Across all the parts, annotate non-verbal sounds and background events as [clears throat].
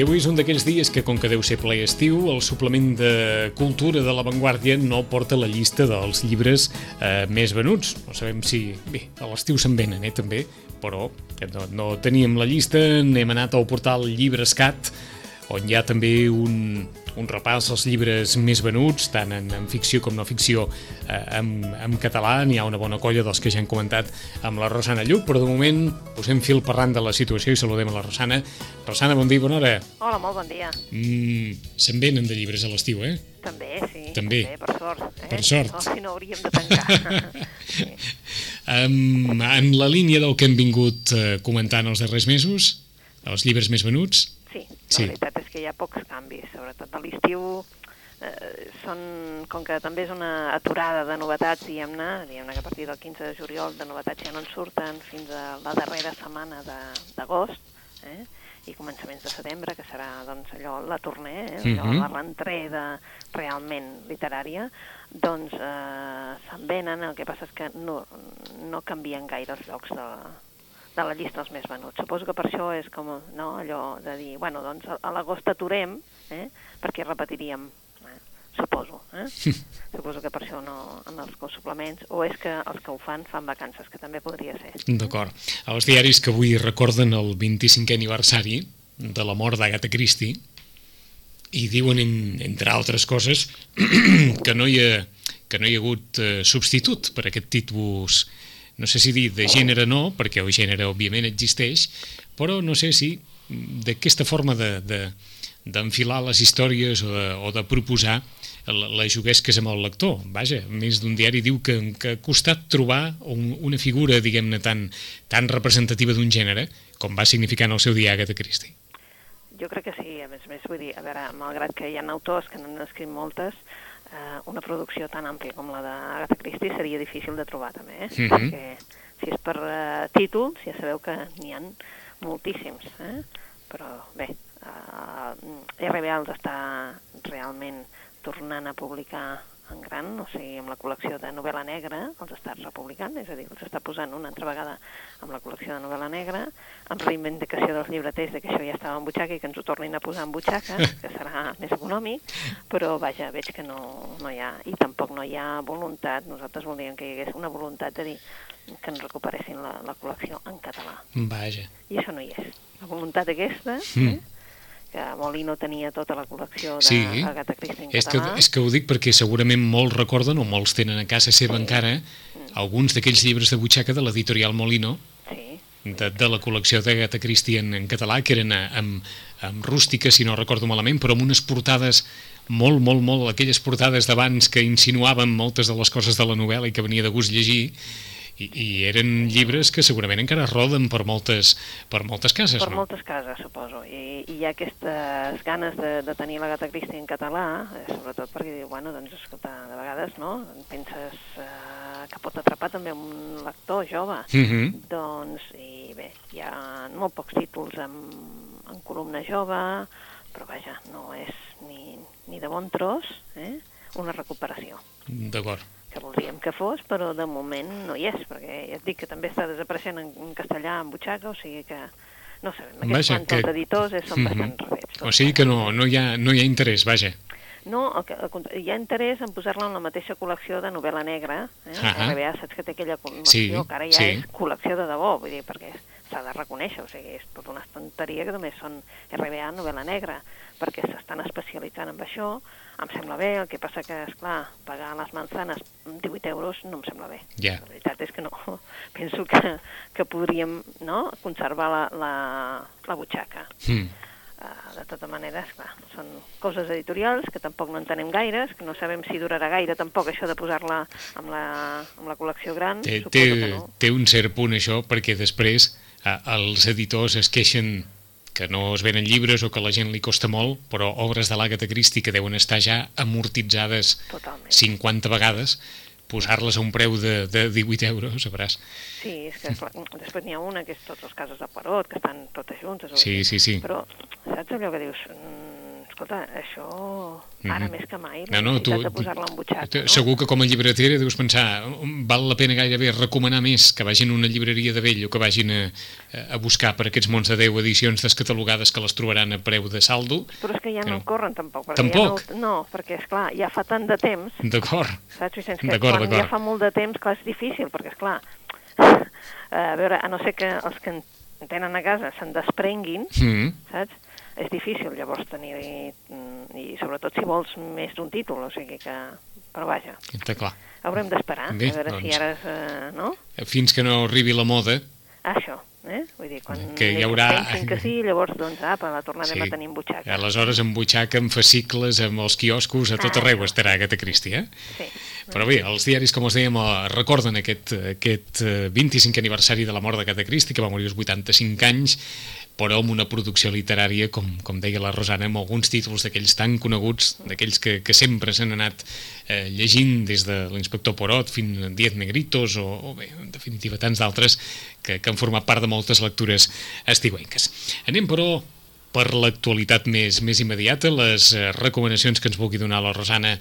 Avui és un d'aquells dies que, com que deu ser ple estiu, el suplement de cultura de l'avantguàrdia no porta la llista dels llibres eh, més venuts. No sabem si... Bé, a l'estiu se'n venen, eh, també, però no, no teníem la llista, n'hem anat al portal Llibrescat, on hi ha també un, un repàs als llibres més venuts, tant en, en ficció com no ficció eh, en, en català. N'hi ha una bona colla dels que ja hem comentat amb la Rosana Lluc, però de moment posem fil parlant de la situació i saludem a la Rosana. Rosana, bon dia, bona hora. Hola, molt bon dia. Mm, Se'n venen de llibres a l'estiu, eh? També, sí. També. per sort. Eh? Per sort. No, si no hauríem de tancar. [laughs] sí. Um, en la línia del que hem vingut eh, comentant els darrers mesos, els llibres més venuts, Sí, la Sí. veritat és que hi ha pocs canvis, sobretot a l'estiu. Eh, són, com que també és una aturada de novetats, diguem-ne, diguem-ne que a partir del 15 de juliol de novetats ja no en surten fins a la darrera setmana de- d'agost, eh? i començaments de setembre, que serà doncs, allò la torner, eh? allò, Mhm. la rentrada realment literària, doncs eh, se'n venen, el que passa és que no, no canvien gaire els llocs de, de la llista dels més venuts. Suposo que per això és com no, allò de dir, bueno, doncs a- l'agost aturem, eh, perquè repetiríem, eh, suposo. Eh? suposo que per això no en els suplements, o és que els que ho fan fan vacances, que també podria ser. D'acord. Els diaris que avui recorden el 25è aniversari de la mort d'Agatha Christie i diuen, en, entre altres coses, [clears throat] que no hi ha, que no hi ha hagut eh, substitut per aquest tipus, no sé si dir de gènere no, perquè el gènere òbviament existeix, però no sé si d'aquesta forma de, de, d'enfilar les històries o de, o de proposar la juguesques amb el lector. Vaja, més d'un diari diu que, que ha costat trobar un, una figura, diguem-ne, tan, tan representativa d'un gènere com va significar en el seu dia Agatha Christie. Jo crec que sí, a més a més, vull dir, a veure, malgrat que hi ha autors que n'han escrit moltes, eh, una producció tan àmplia com la d'Agatha Christie seria difícil de trobar també, eh? Mhm. perquè si és per eh, títols ja sabeu que n'hi han moltíssims, eh? però bé, eh, RBA els està realment tornant a publicar en gran, o sigui, amb la col·lecció de novel·la negra, els està republicant, és a dir, els està posant una altra vegada amb la col·lecció de novel·la negra, amb reivindicació dels llibreters de que això ja estava en butxaca i que ens ho tornin a posar en butxaca, que serà més econòmic, però vaja, veig que no, no hi ha, i tampoc no hi ha voluntat, nosaltres volíem que hi hagués una voluntat de dir que ens recuperessin la, la col·lecció en català, Vaja. i això no hi és. La voluntat aquesta, Mm. eh, que Molino tenia tota la col·lecció Sí, d'Agatha Christie en és que, català, és que ho dic perquè segurament molts recorden, o molts tenen a casa seva Sí. encara, alguns d'aquells llibres de butxaca de l'editorial Molino, sí, de, de la col·lecció d'Agatha Christie en, en català, que eren eh, amb, amb rústica, si no recordo malament, però amb unes portades molt, molt, molt, aquelles portades d'abans que insinuaven moltes de les coses de la novel·la i que venia de gust llegir, i, i eren llibres que segurament encara roden per moltes, per moltes cases, per no? moltes cases, suposo. I, i hi ha aquestes ganes de, de tenir la Gata Christie en català, eh, sobretot perquè diu, bueno, doncs, escolta, de vegades, no?, penses eh, que pot atrapar també un lector jove. Mhm. Doncs, i bé, hi ha molt pocs títols en, en columna jove, però vaja, no és ni, ni de bon tros, eh?, una recuperació D'acord. Que voldríem que fos, però de moment no hi és, perquè ja et dic que també està desapareixent en, en castellà en butxaca, o sigui que no sabem, aquests Vaja, que- editors eh, són Mhm. bastant refets. O sigui que no, no, hi ha, no hi ha interès, vaja. No, el que, el, hi ha interès en posar-la en la mateixa col·lecció de novel·la negra. Eh? Ahà. RBA, saps que té aquella col·lecció, Sí, que ara ja sí. és col·lecció de debò, vull dir, perquè s'ha de reconèixer, o sigui, és tota una estanteria que només són RBA novel·la negra, perquè s'estan especialitzant en això, em sembla bé, el que passa que, és clar pagar les manzanes 18 euros no em sembla bé. Ja. La veritat és que no. [laughs] Penso que, que podríem no, conservar la, la, la butxaca. Mm. Uh, de tota manera, clar, són coses editorials que tampoc no entenem gaires, que no sabem si durarà gaire tampoc això de posar-la amb, la, amb la col·lecció gran. Té, té, no. té un cert punt això, perquè després eh, els editors es queixen que no es venen llibres o que a la gent li costa molt, però obres de l'Àgata Christie que deuen estar ja amortitzades Totalment. 50 vegades, posar-les a un preu de, de 18 euros, sabràs. Sí, és que clar, després n'hi ha una que és tots els casos de Parot, que estan totes juntes. o Sí, sí, sí. Però saps allò que dius? Mm, escolta, això ara Mhm. més que mai, No, no, tu- de posar-la en butxaca, tu- no? Segur que com a llibretera deus pensar val la pena gairebé recomanar més que vagin a una llibreria de vell o que vagin a, a buscar per aquests mons de 10 edicions descatalogades que les trobaran a preu de saldo. Però és que ja Que no, no. corren tampoc. Perquè Tampoc? Ja no, no, perquè, és clar ja fa tant de temps, D'acord. saps, Vicenç, que quan ja fa molt de temps, clar, és difícil, perquè, és clar [laughs] a veure, a no ser que els que en tenen a casa se'n desprenguin, Mm. saps? És difícil llavors tenir mm, i sobretot si vols més d'un títol, o sigui que però vaja, Està clar. haurem d'esperar a veure si doncs. ara és, eh, no? Fins que no arribi la moda, Això, eh? Vull dir, quan Que hi haurà- pensin que sí, llavors, doncs, apa, la tornarem Sí. a tenir en butxaca. aleshores amb butxaca, amb fascicles, amb els quioscos, a tot Ah, arreu estarà Agatha Christie, eh? Sí. Però bé, els diaris, com us dèiem, eh, recorden aquest, aquest eh, 25 aniversari de la mort d'Agatha Christie, que va morir als 85 anys, però amb una producció literària, com, com deia la Rosana, amb alguns títols d'aquells tan coneguts, d'aquells que, que sempre s'han anat eh, llegint des de l'inspector Porot fins a Diez Negritos, o, o bé, en definitiva, tants d'altres que, que han format part de moltes lectures estiuenques. Anem, però, per l'actualitat més, més immediata, les eh, recomanacions que ens vulgui donar la Rosana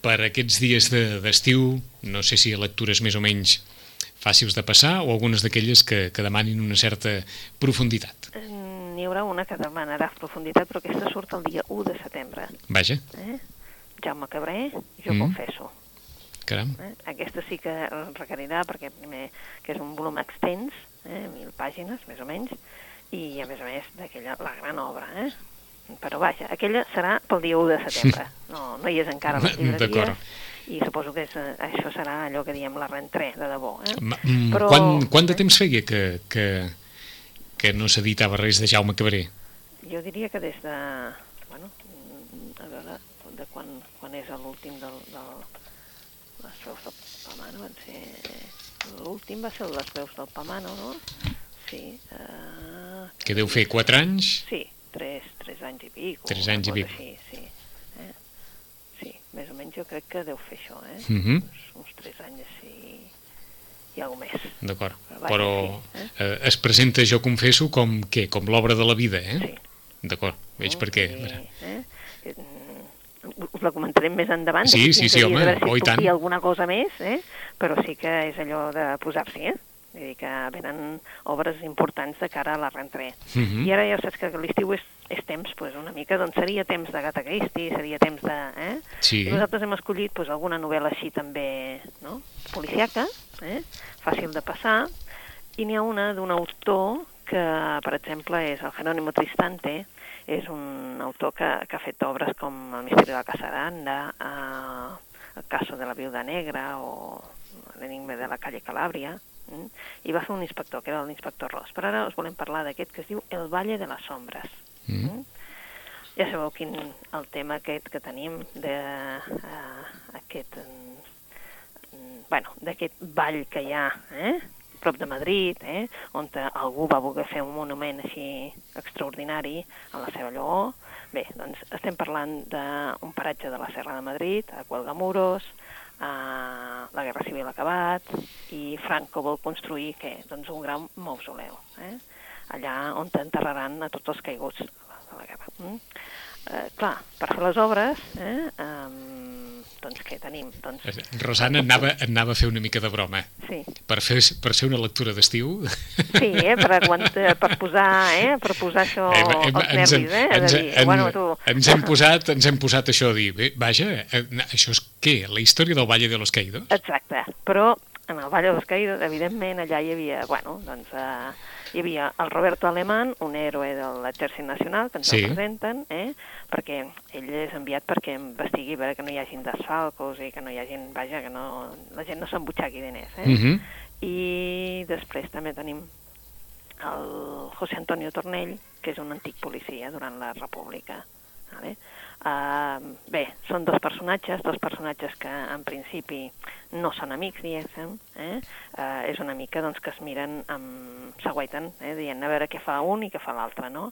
per aquests dies de- d'estiu, no sé si lectures més o menys fàcils de passar o algunes d'aquelles que, que demanin una certa profunditat. Eh, N'hi haurà una que demanarà profunditat, però aquesta surt el dia 1 de setembre. Vaja, Eh? Jaume Cabré, jo Mm. mm. confesso. caram. Eh? Aquesta sí que requerirà, perquè primer que és un volum extens, eh? mil pàgines, més o menys, i a més a més d'aquella, la gran obra, eh? Però vaja, aquella serà pel dia 1 de setembre. No, no hi és encara a les llibreries. D'acord. I suposo que és, eh, això serà allò que diem la rentré, de debò. Eh? Ma- mm, Però- Quan, quant de eh? temps feia que, que, que no s'editava res de Jaume Cabré? Jo diria que des de... Bueno, a veure, de quan, quan és l'últim del, del... Les veus del Pamano van ser... L'últim va ser les veus del Pamano, no? Sí. Uh, Que deu fer 4 anys? sí, tres, tres anys i pico. Tres una anys i pico. Així, sí. Eh? Sí, més o menys jo crec que deu fer això, eh? Mhm. uns, uns tres anys i, i alguna més. D'acord. Vaja, Però sí, eh, es presenta, jo confesso, com què? Com l'obra de la vida, eh? Sí. D'acord, veig per què. Veure. Eh? Eh, mm, Us la comentarem més endavant. Sí, sí, 15 sí, home, si oh, i tant. alguna cosa més, eh? però sí que és allò de posar-s'hi, eh? Vull dir que venen obres importants de cara a la rentré. Mhm. I ara ja saps que l'estiu és, és temps, pues, una mica, doncs seria temps de Gata Christie, seria temps de... Eh? Sí. I nosaltres hem escollit pues, alguna novel·la així també, no?, policiaca, eh? fàcil de passar, i n'hi ha una d'un autor que, per exemple, és el Jerónimo Tristante, és un autor que, que ha fet obres com El misteri de la Casa Aranda, eh, El caso de la viuda negra o L'enigma de la calle Calàbria? I va fer un inspector, que era l'inspector Ross. Però ara us volem parlar d'aquest que es diu El Valle de les Sombres. Mm. Mm? Ja sabeu quin el tema aquest que tenim de uh, aquest mm, bueno, d'aquest vall que hi ha, eh? prop de Madrid, eh? on algú va voler fer un monument així extraordinari a la seva lloó. Bé, doncs estem parlant d'un paratge de la Serra de Madrid, a Cuelgamuros, a la Guerra Civil acabat, i Franco vol construir què? Doncs un gran mausoleu, eh? allà on enterraran a tots els caiguts de la, guerra. Mm? Eh, clar, per fer les obres, eh, um, doncs què tenim? Doncs, Rosana anava, anava a fer una mica de broma. sí, Per fer, per ser una lectura d'estiu... sí eh, per, aguantar, per posar, eh, per posar això Hem- hem- als ens, hem, nervis, eh? És ens, a dir, en- bueno, tu... ens hem posat ens hem posat això a dir, bé, vaja, eh, això és què? La història del Valle de los Caídos? Exacte, però en el Valle de los Caídos, evidentment, allà hi havia, bueno, doncs, eh, hi havia el Roberto Alemán, un héroe de l'exèrcit nacional, que ens Sí. el presenten, eh, perquè ell és enviat perquè investigui veure que no hi hagin desfalcos i que no hi hagin, vaja, que no, la gent no s'embutxaqui diners, eh? Uh -huh. I després també tenim el José Antonio Tornell, que és un antic policia durant la República. Vale? Uh, bé, són dos personatges, dos personatges que en principi no són amics, diguéssim, eh? Uh, és una mica doncs, que es miren, amb... s'aguaiten, eh? dient a veure què fa un i què fa l'altre, no?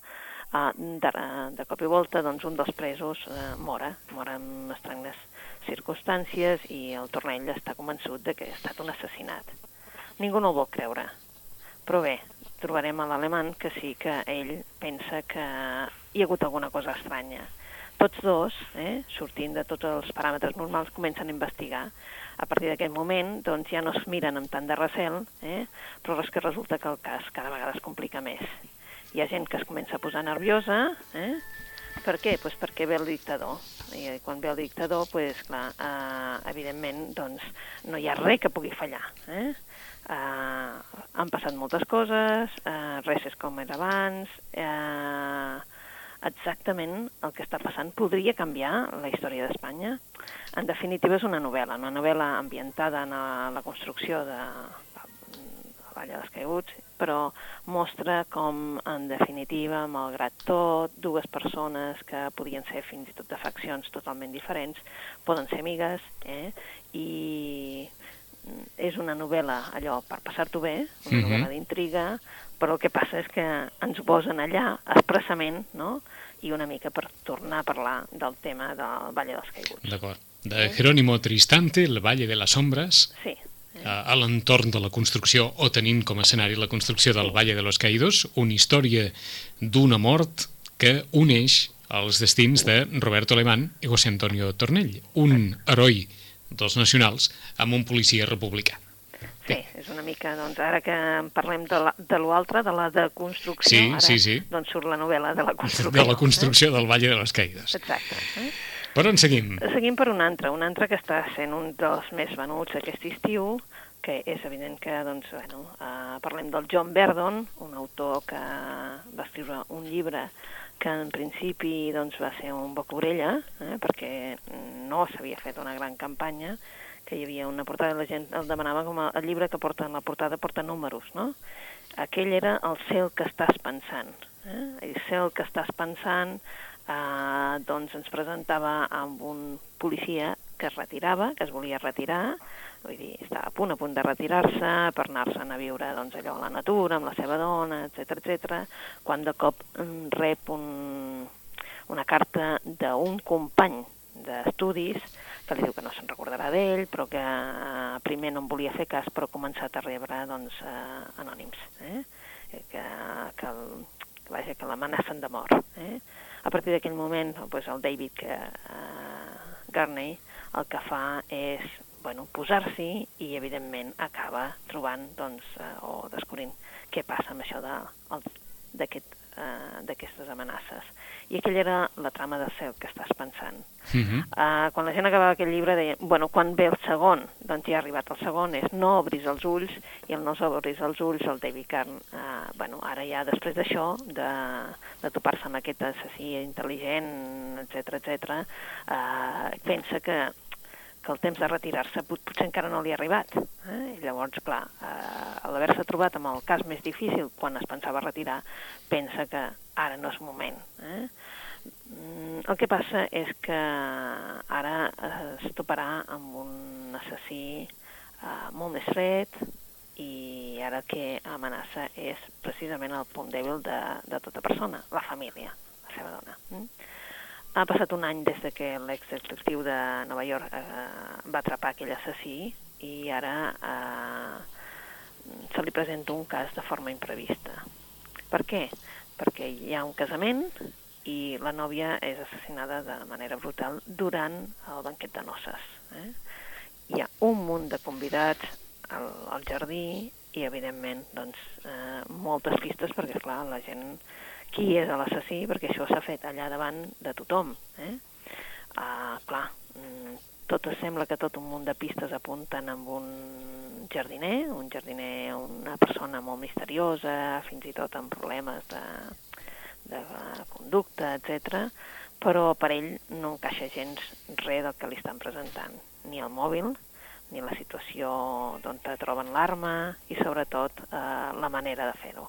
Uh, de, de cop i volta, doncs, un dels presos uh, mora, mora en estranges circumstàncies i el Tornell està convençut de que ha estat un assassinat. Ningú no ho vol creure, però bé, trobarem a l'alemany que sí que ell pensa que hi ha hagut alguna cosa estranya. Tots dos, eh, sortint de tots els paràmetres normals, comencen a investigar. A partir d'aquest moment, doncs, ja no es miren amb tant de recel, eh, però és que resulta que el cas cada vegada es complica més. Hi ha gent que es comença a posar nerviosa, eh? Per què? Pues perquè ve el dictador. I quan ve el dictador, pues, clar, eh, evidentment, doncs, no hi ha res que pugui fallar. Eh? Uh, han passat moltes coses, uh, res és com era abans, uh, exactament el que està passant podria canviar la història d'Espanya. En definitiva és una novel·la, una novel·la ambientada en la construcció de, de la Valla dels Caiguts, però mostra com, en definitiva, malgrat tot, dues persones que podien ser fins i tot de faccions totalment diferents, poden ser amigues, eh? i és una novel·la, allò, per passar-t'ho bé, una uh -huh. novel·la d'intriga, però el que passa és que ens posen allà expressament, no?, i una mica per tornar a parlar del tema del Valle dels Caiguts. D'acord. De Jerónimo Tristante, el Valle de les Ombres, sí. A l'entorn de la construcció, o tenint com a escenari la construcció del Valle de los Caídos, una història d'una mort que uneix els destins de Roberto Alemán i José Antonio Tornell, un heroi dels nacionals amb un policia republicà. Sí, és una mica, doncs, ara que parlem de l'altre, de, de la deconstrucció, sí, ara, sí, sí. doncs surt la novel·la de la construcció. De la construcció eh? del Valle de les Caïdes. Exacte. Eh? Per on seguim? Seguim per un altre, un altre que està sent un dels més venuts aquest estiu, que és evident que, doncs, bueno, uh, parlem del John Verdon, un autor que va escriure un llibre que en principi doncs, va ser un boc orella, eh, perquè no s'havia fet una gran campanya, que hi havia una portada, la gent el demanava com el llibre que porta en la portada porta números, no? Aquell era el cel que estàs pensant. Eh? El cel que estàs pensant eh, doncs ens presentava amb un policia que es retirava, que es volia retirar, vull dir, està a punt a punt de retirar-se per anar-se'n a viure doncs, allò a la natura, amb la seva dona, etc etc. quan de cop mm, rep un, una carta d'un company d'estudis que li diu que no se'n recordarà d'ell, però que eh, primer no en volia fer cas, però ha començat a rebre doncs, eh, anònims, eh? que, que, el, que, vaja, que l'amenacen de mort. Eh? A partir d'aquell moment, doncs, el David que, eh, Garney el que fa és bueno, posar-s'hi i, evidentment, acaba trobant doncs, eh, o descobrint què passa amb això d'aquestes aquest, eh, amenaces. I aquella era la trama de cel que estàs pensant. Uh -huh. uh, quan la gent acabava aquest llibre deia, bueno, quan ve el segon, doncs ja ha arribat el segon, és no obris els ulls, i el no obris els ulls, el David Carn, uh, bueno, ara ja després d'això, de, de topar-se amb aquest assassí intel·ligent, etc etc, uh, pensa que que el temps de retirar-se potser encara no li ha arribat. Eh? I llavors, clar, eh, a l'haver-se trobat amb el cas més difícil quan es pensava retirar, pensa que ara no és moment. Eh? Mm, el que passa és que ara es toparà amb un assassí eh, molt més fred i ara que amenaça és precisament el punt dèbil de, de tota persona, la família, la seva dona. Mm? Ha passat un any des de que l'ex-detectiu de Nova York eh, va atrapar aquell assassí i ara eh, se li presenta un cas de forma imprevista. Per què? Perquè hi ha un casament i la nòvia és assassinada de manera brutal durant el banquet de noces. Eh? Hi ha un munt de convidats al, al jardí i, evidentment, doncs, eh, moltes pistes perquè, clar, la gent qui és l'assassí, perquè això s'ha fet allà davant de tothom. Eh? Uh, clar, mm, tot sembla que tot un munt de pistes apunten amb un jardiner, un jardiner, una persona molt misteriosa, fins i tot amb problemes de, de conducta, etc. però per ell no encaixa gens res del que li estan presentant, ni el mòbil, ni la situació d'on troben l'arma i sobretot eh, la manera de fer-ho.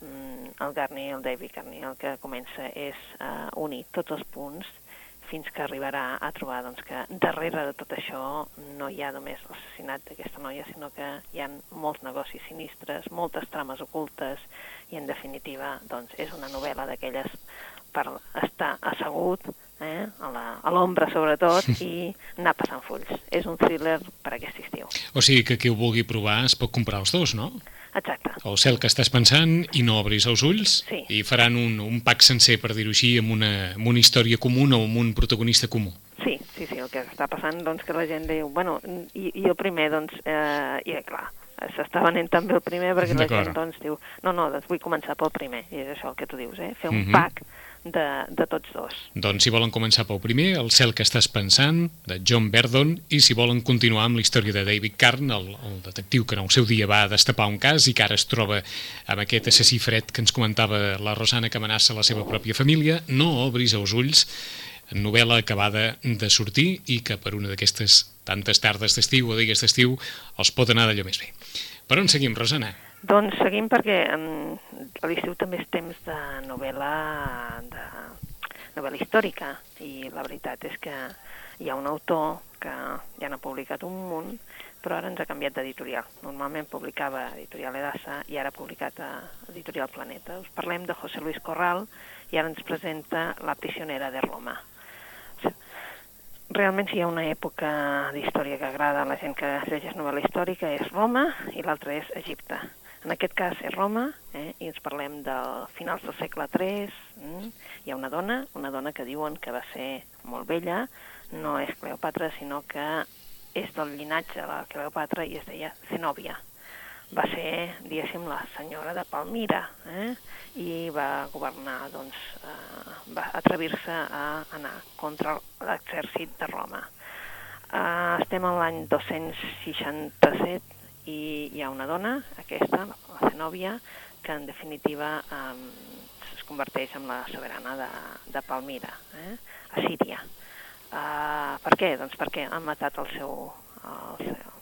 Mm, el Garni, el David Garni, el que comença és uh, unir tots els punts fins que arribarà a trobar doncs, que darrere de tot això no hi ha només l'assassinat d'aquesta noia, sinó que hi ha molts negocis sinistres, moltes trames ocultes i, en definitiva, doncs, és una novel·la d'aquelles per estar assegut, eh, a l'ombra sobretot, i anar passant fulls. És un thriller per aquest estiu. O sigui que qui ho vulgui provar es pot comprar els dos, no? Exacte. El cel que estàs pensant i no obris els ulls Sí. i faran un, un pack sencer, per dir-ho així, amb una, amb una història comuna o amb un protagonista comú. Sí, sí, sí, el que està passant, doncs, que la gent diu, bueno, i, i el primer, doncs, eh, i clar, s'està venent també el primer perquè la gent, doncs, diu, no, no, doncs vull començar pel primer, i és això el que tu dius, eh, fer un Mhm. pack de, de tots dos. Doncs si volen començar pel primer, El cel que estàs pensant, de John Verdon, i si volen continuar amb la història de David Carn, el, el detectiu que en el seu dia va destapar un cas i que ara es troba amb aquest assassí fred que ens comentava la Rosana que amenaça la seva pròpia família, no obris els ulls, novel·la acabada de sortir i que per una d'aquestes tantes tardes d'estiu o digues d'estiu els pot anar d'allò més bé. Per on seguim, Rosana? Doncs seguim perquè a l'estiu també és temps de novel·la, de novel·la històrica i la veritat és que hi ha un autor que ja n'ha publicat un munt però ara ens ha canviat d'editorial. Normalment publicava Editorial Edassa i ara ha publicat a Editorial Planeta. Us parlem de José Luis Corral i ara ens presenta La prisionera de Roma. Realment si hi ha una època d'història que agrada a la gent que llegeix novel·la històrica és Roma i l'altra és Egipte. En aquest cas és Roma, eh, i ens parlem del finals del segle III. Mm, hi ha una dona, una dona que diuen que va ser molt vella, no és Cleopatra, sinó que és del llinatge de la Cleopatra i es deia Zenòbia. Va ser, diguéssim, la senyora de Palmira, eh? i va governar, doncs, eh, va atrevir-se a anar contra l'exèrcit de Roma. Eh, estem en l'any 267 i hi ha una dona, aquesta, la Zenòbia, que en definitiva eh, es converteix en la soberana de, de Palmira, eh? a Síria. Uh, per què? Doncs perquè han matat el seu, el seu,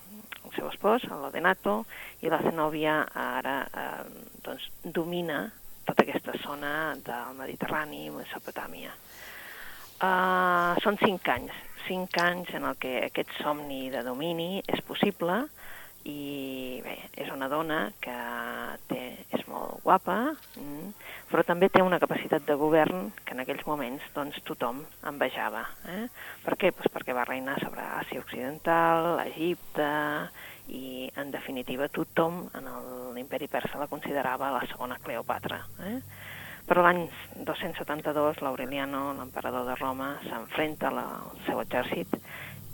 el seu espòs, l'Odenato, i la Zenòbia ara eh, doncs, domina tota aquesta zona del Mediterrani, Mesopotàmia. Uh, són cinc anys, cinc anys en el que aquest somni de domini és possible i bé, és una dona que té, és molt guapa, mm, però també té una capacitat de govern que en aquells moments doncs, tothom envejava. Eh? Per què? Pues perquè va reinar sobre Àsia Occidental, Egipte, i en definitiva tothom en l'imperi persa la considerava la segona Cleopatra. Eh? Però l'any 272 l'Aureliano, l'emperador de Roma, s'enfrenta al seu exèrcit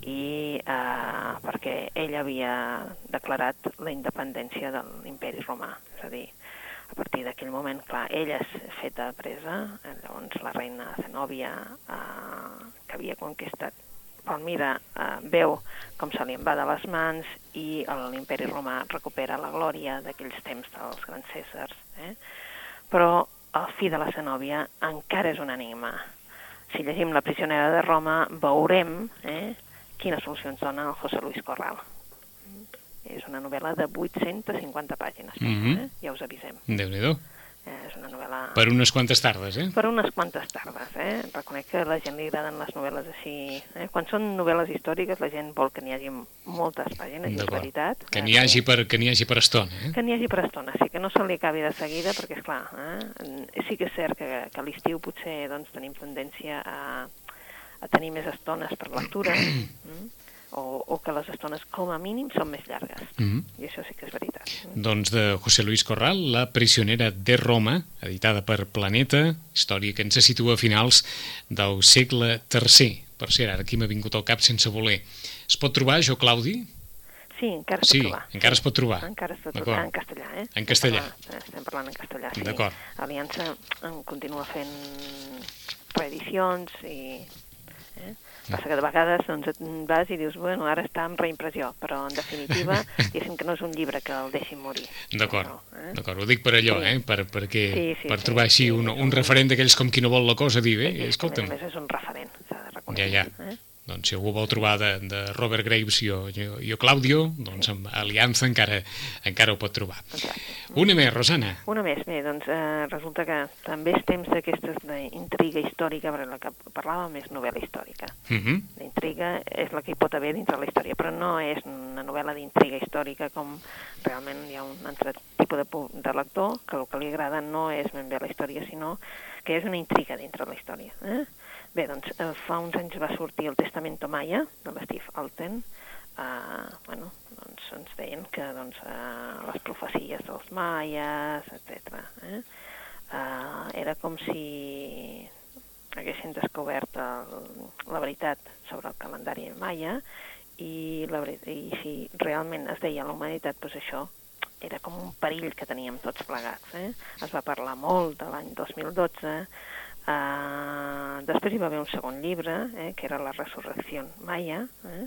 i eh, perquè ell havia declarat la independència de l'imperi romà. És a dir, a partir d'aquell moment, clar, ella és feta presa, eh, llavors la reina Zenòbia, eh, que havia conquistat Palmira, eh, veu com se li en va de les mans i l'imperi romà recupera la glòria d'aquells temps dels grans cèsars. Eh? Però el fi de la Zenòbia encara és un enigma. Si llegim La prisionera de Roma, veurem eh, quines solucions dona el José Luis Corral. És una novel·la de 850 pàgines, Mhm. eh? ja us avisem. Déu-n'hi-do. Eh, és una novel·la Per unes quantes tardes, eh? per unes quantes tardes. Eh? Reconec que a la gent li agraden les novel·les així. Eh? Quan són novel·les històriques la gent vol que n'hi hagi moltes pàgines, és veritat. Que n'hi hagi, per, que n'hi hagi per estona, eh? que n'hi hagi per estona, sí, que no se li acabi de seguida, perquè, és clar, eh? sí que és cert que, que a l'estiu potser doncs, tenim tendència a, a tenir més estones per lectura, [clears throat] mm? o, o que les estones, com a mínim, són més llargues. Mhm. I això sí que és veritat. Doncs de José Luis Corral, La prisionera de Roma, editada per Planeta, història que ens situa a finals del segle III. Per cert, ara aquí m'ha vingut al cap sense voler. Es pot trobar, jo, Claudi? Sí, encara es Sí, pot trobar. encara es pot trobar. Encara es pot trobar en castellà, eh? En castellà. Estem parlant, estem parlant en castellà, sí. D'acord. Aliança en continua fent reedicions i... Eh? Passa que de vegades doncs, et vas i dius, bueno, ara està en reimpressió, però en definitiva, [laughs] diguéssim que no és un llibre que el deixin morir. D'acord, No, eh? d'acord, ho dic per allò, Sí. eh? Per, perquè, Sí, sí, per sí, trobar així sí, un, un referent d'aquells com qui no vol la cosa, dir, bé, I, escolta'm, a més és un referent, s'ha de reconèixer. Ja, ja. Eh? Doncs si algú vol trobar de, de Robert Graves i o, i o, i o Claudio, doncs amb Aliança encara, encara ho pot trobar. Exacte. Una més, Rosana. Una més, bé, doncs eh, resulta que també és temps d'aquestes d'intriga històrica, perquè la que parlàvem és novel·la històrica. Uh -huh. La intriga és la que hi pot haver dintre la història, però no és una novel·la d'intriga històrica com realment hi ha un altre tipus de, de lector que el que li agrada no és ben bé la història, sinó que és una intriga dintre de la història. Eh? Bé, doncs eh, fa uns anys va sortir el Testamento Maya de l'Steve Alten, Uh, bueno, doncs ens deien que doncs, uh, les profecies dels maies, etc. Eh? Uh, era com si haguessin descobert el, la veritat sobre el calendari maia i, la, i si realment es deia la humanitat, doncs això era com un perill que teníem tots plegats. Eh? Es va parlar molt de l'any 2012, Uh, després hi va haver un segon llibre, eh, que era La resurrecció maia, eh?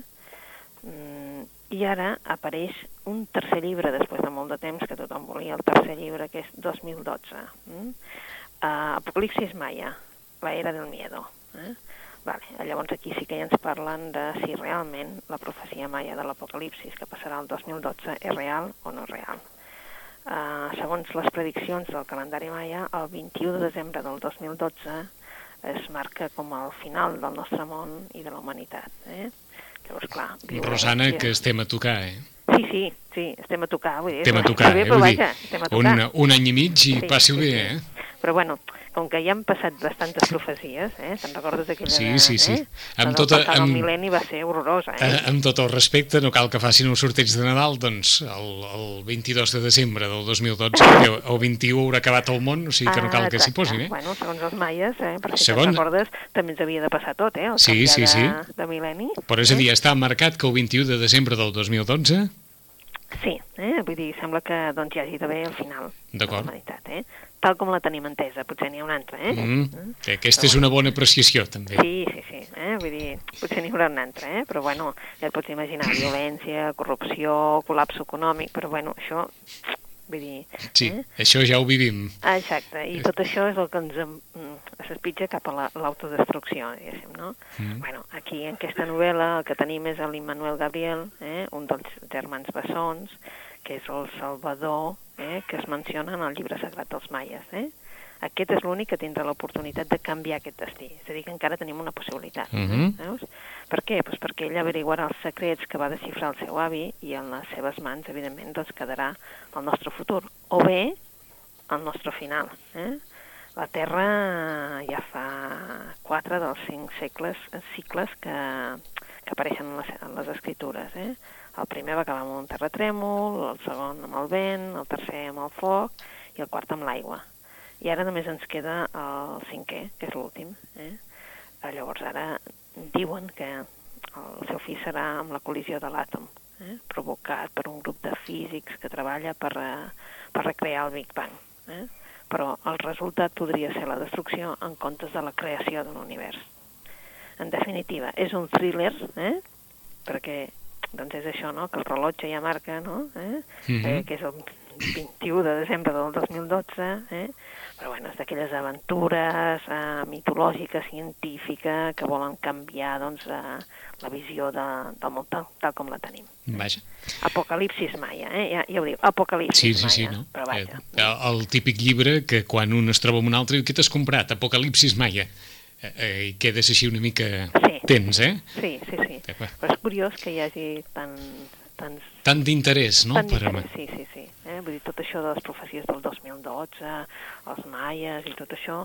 Mm, i ara apareix un tercer llibre després de molt de temps que tothom volia el tercer llibre que és 2012 mm? uh, Apocalipsis Maia la era del miedo eh? vale. llavors aquí sí que ja ens parlen de si realment la profecia maia de l'Apocalipsis que passarà el 2012 és real o no és real uh, segons les prediccions del calendari maia el 21 de desembre del 2012 es marca com el final del nostre món i de la humanitat eh? Llavors, clar... Rosana, que estem a tocar, eh? Sí, sí, sí, estem a tocar, vull dir... Estem a tocar, bé, eh? però vaja, estem a un, tocar. un any i mig i Sí, passi-ho sí, bé, sí. eh? Però bueno, com que ja han passat bastantes profecies, eh? Te'n recordes d'aquella... Sí, sí, sí. Eh? Amb tota... El amb- mil·lenni va ser horrorosa, eh? Eh, amb tot el respecte, no cal que facin un sorteig de Nadal, doncs el, el 22 de desembre del 2012, [laughs] que el 21 haurà acabat el món, o sigui que no cal que s'hi posin, eh? Bueno, segons els maies, eh? perquè si Segons- te'n recordes, també ens havia de passar tot, eh? El Sí, canviar sí, de, sí. de mil·lenni. Però és a dir, està marcat que el 21 de desembre del 2012, Sí, eh? vull dir, sembla que doncs, hi hagi d'haver el final D'acord. eh? Tal com la tenim entesa, potser n'hi ha una altra, eh? mm, que aquesta és una bona apreciació, també. Sí, sí, sí, eh? vull dir, potser n'hi haurà una altra, eh? però bueno, ja et pots imaginar, violència, corrupció, col·lapse econòmic, però bueno, això, vull dir... Sí, Eh? això ja ho vivim. Exacte, i tot això és el que ens em- mm, s'espitja cap a la- l'autodestrucció, diguéssim, no? Mm. Bueno, aquí en aquesta novel·la el que tenim és l'Immanuel Gabriel, eh? un dels germans bessons, que és el Salvador, eh? que es menciona en el llibre sagrat dels maies, eh? Aquest és l'únic que tindrà l'oportunitat de canviar aquest destí. És a dir, que encara tenim una possibilitat. Mhm. Veus? Per què? Pues perquè ell averiguarà els secrets que va desxifrar el seu avi i en les seves mans, evidentment, doncs quedarà el nostre futur. O bé, el nostre final. Eh? La Terra ja fa quatre dels cinc segles, cicles que, que apareixen en les, en les escritures. Eh? El primer va acabar amb un terratrèmol, el segon amb el vent, el tercer amb el foc i el quart amb l'aigua. I ara només ens queda el cinquè, que és l'últim. Eh? Eh, Llavors ara diuen que el seu fi serà amb la col·lisió de l'àtom, eh? provocat per un grup de físics que treballa per, eh, per recrear el Big Bang. Eh? Però el resultat podria ser la destrucció en comptes de la creació d'un univers. En definitiva, és un thriller, eh? perquè doncs és això, no? que el rellotge ja marca, no? eh? Mhm. eh, que és el 21 de desembre del 2012, eh? però bueno, és d'aquelles aventures eh, mitològiques, científica, que volen canviar doncs, eh, la visió de, del món tal, tal com la tenim. Vaja. Apocalipsis maia, eh? ja, ja ho diu, apocalipsis Sí, sí, sí, maia, no? però vaja. Eh, el, el típic llibre que quan un es troba amb un altre diu, què t'has comprat? Apocalipsis Maia. Eh, eh, I quedes així una mica Sí. tens, eh? Sí, sí, sí. Eh. Però és curiós que hi hagi tant, tants Tant d'interès, no? Tant Per... sí, sí, sí. Eh? Vull dir, tot això de les profecies del 2012, els maies i tot això,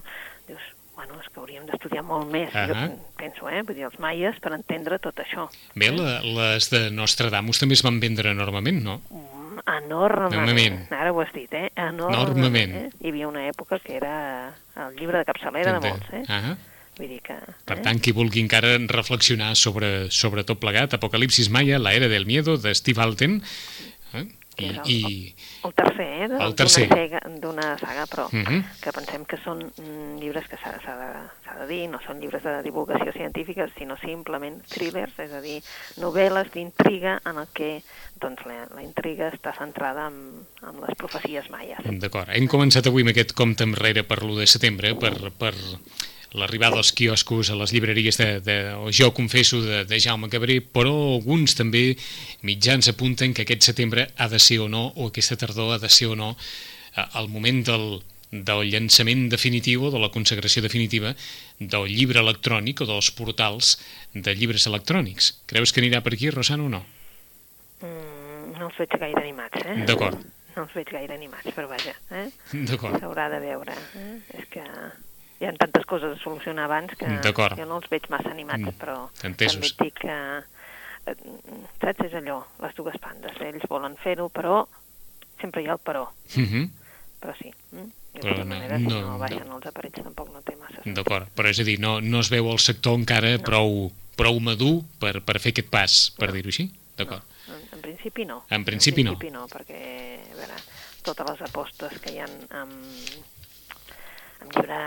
dius, bueno, és que hauríem d'estudiar molt més, uh Ahà. jo penso, eh? Vull dir, els maies per entendre tot això. Bé, la, les de Nostradamus també es van vendre enormement, no? Mm, enormement. Enormement. Ara ho has dit, eh? Enormement. Enormement. Eh? Hi havia una època que era el llibre de capçalera de molts, eh? Ah, Vull dir que... per eh? tant, qui vulgui encara reflexionar sobre, sobre tot plegat, Apocalipsis Maia, la era del miedo, de Steve Alten, eh? I, el- i El tercer, eh? D'una saga, saga, però Mhm. que pensem que són mm, llibres que s'ha de, de dir, no són llibres de divulgació científica, sinó simplement thrillers, és a dir, novel·les d'intriga en el que doncs, la, la intriga està centrada en, en les profecies maies. D'acord. Hem començat avui amb aquest compte enrere per l'1 de setembre, per, per l'arribada als quioscos, a les llibreries de, de jo confesso, de, de Jaume Cabré, però alguns també mitjans apunten que aquest setembre ha de ser o no, o aquesta tardor ha de ser o no, eh, el moment del, del llançament definitiu o de la consagració definitiva del llibre electrònic o dels portals de llibres electrònics. Creus que anirà per aquí, Rosana, o no? Mm, no els veig gaire animats, eh? D'acord. No els veig gaire animats, però vaja, eh? D'acord. S'haurà de veure. Eh? És que hi ha tantes coses a solucionar abans que jo no els veig massa animats, Mm, però entesos. també et dic que eh, saps, és allò, les dues bandes. Ells volen fer-ho, però sempre hi ha el però. Uh -huh. Però sí. Mm? Però tota no- manera, si no- no, baixen els aparells tampoc no té massa. D'acord, però és a dir, no, no es veu el sector encara prou, prou madur per, per fer aquest pas, per dir-ho així? D'acord. En, en principi no. En principi no. En principi no, perquè, a veure, totes les apostes que hi ha amb llibre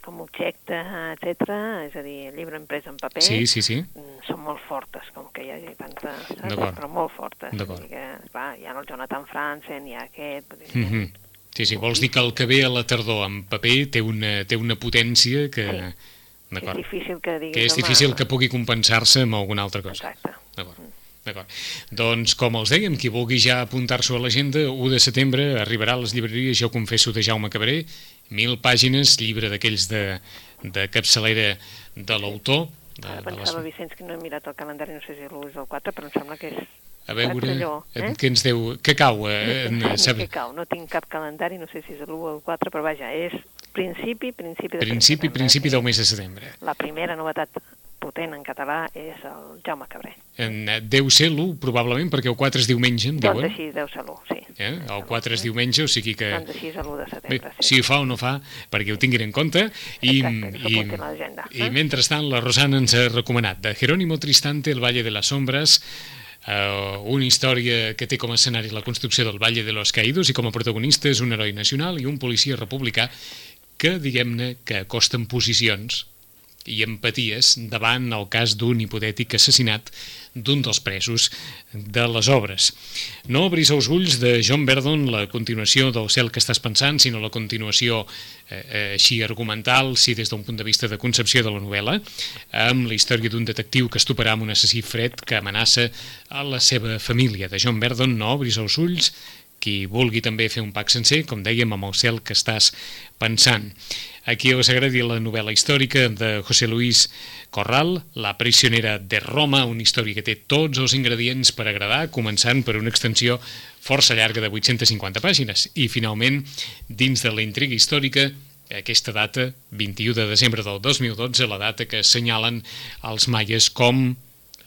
com objecte, etc, és a dir, llibre imprès en paper, Sí, sí, sí. mm, són molt fortes, com que hi hagi tanta. Però molt fortes. D'acord. Clar, hi ha el Jonathan Franzen, hi ha aquest... Uh -huh. Sí, sí, vols dir que el que ve a la tardor en paper té una, té una potència que... Sí. És D'acord. difícil que diguis... Que és home, difícil que pugui compensar-se amb alguna altra cosa. Exacte. D'acord. D'acord. Doncs, com els dèiem, qui vulgui ja apuntar-s'ho a l'agenda, 1 de setembre arribarà a les llibreries, jo confesso, de Jaume Cabré, mil pàgines, llibre d'aquells de, de capçalera de l'autor. De, Ara de les... pensava, Vicenç, que no he mirat el calendari, no sé si l'1 és el 4, però em sembla que és... A veure, allò, eh? què ens deu... Què cau? Eh, no, sab... que cau, no tinc cap calendari, no sé si és l'1 o el 4, però vaja, és principi, principi de Principi, setembre, principi del mes de setembre. La primera novetat potent en català és el Jaume Cabré. En, eh, deu ser l'1, probablement, perquè el 4 és diumenge, em Doncs diuen. així deu ser l'1, sí. Eh? El 4 és diumenge, o sigui que... Doncs així és l'1 de Bé, setembre, sí. si ho fa o no fa, perquè ho tinguin en compte. I, Exacte, i, I eh? mentrestant, la Rosana ens ha recomanat de Jerónimo Tristante, El Valle de las Sombras, eh, una història que té com a escenari la construcció del Valle de los Caídos i com a protagonista és un heroi nacional i un policia republicà que, diguem-ne, que acosten posicions i empaties davant el cas d'un hipotètic assassinat d'un dels presos de les obres. No obris els ulls de John Verdon la continuació del cel que estàs pensant, sinó la continuació eh, eh, així argumental, sí des d'un punt de vista de concepció de la novel·la, amb la història d'un detectiu que es toparà amb un assassí fred que amenaça a la seva família. De John Verdon, no obris els ulls, qui vulgui també fer un pack sencer, com dèiem, amb el cel que estàs pensant. Aquí us agradi la novel·la històrica de José Luis Corral, La prisionera de Roma, una història que té tots els ingredients per agradar, començant per una extensió força llarga de 850 pàgines. I finalment, dins de la intriga històrica, aquesta data, 21 de desembre del 2012, la data que assenyalen els maies com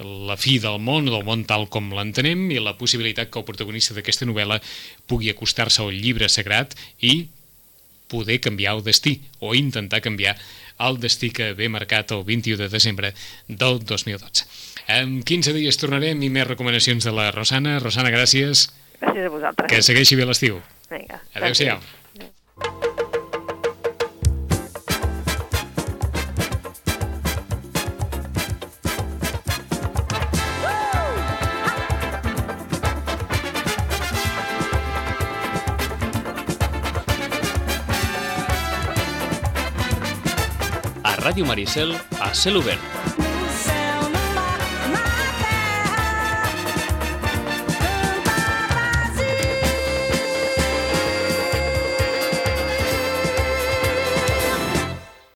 la fi del món, del món tal com l'entenem, i la possibilitat que el protagonista d'aquesta novel·la pugui acostar-se al llibre sagrat i poder canviar el destí, o intentar canviar el destí que ve marcat el 21 de desembre del 2012. En 15 dies tornarem i més recomanacions de la Rosana. Rosana, gràcies. Gràcies a vosaltres. Que segueixi bé l'estiu. Vinga. Adéu-siau. gràcies. A Ràdio Maricel, a cel.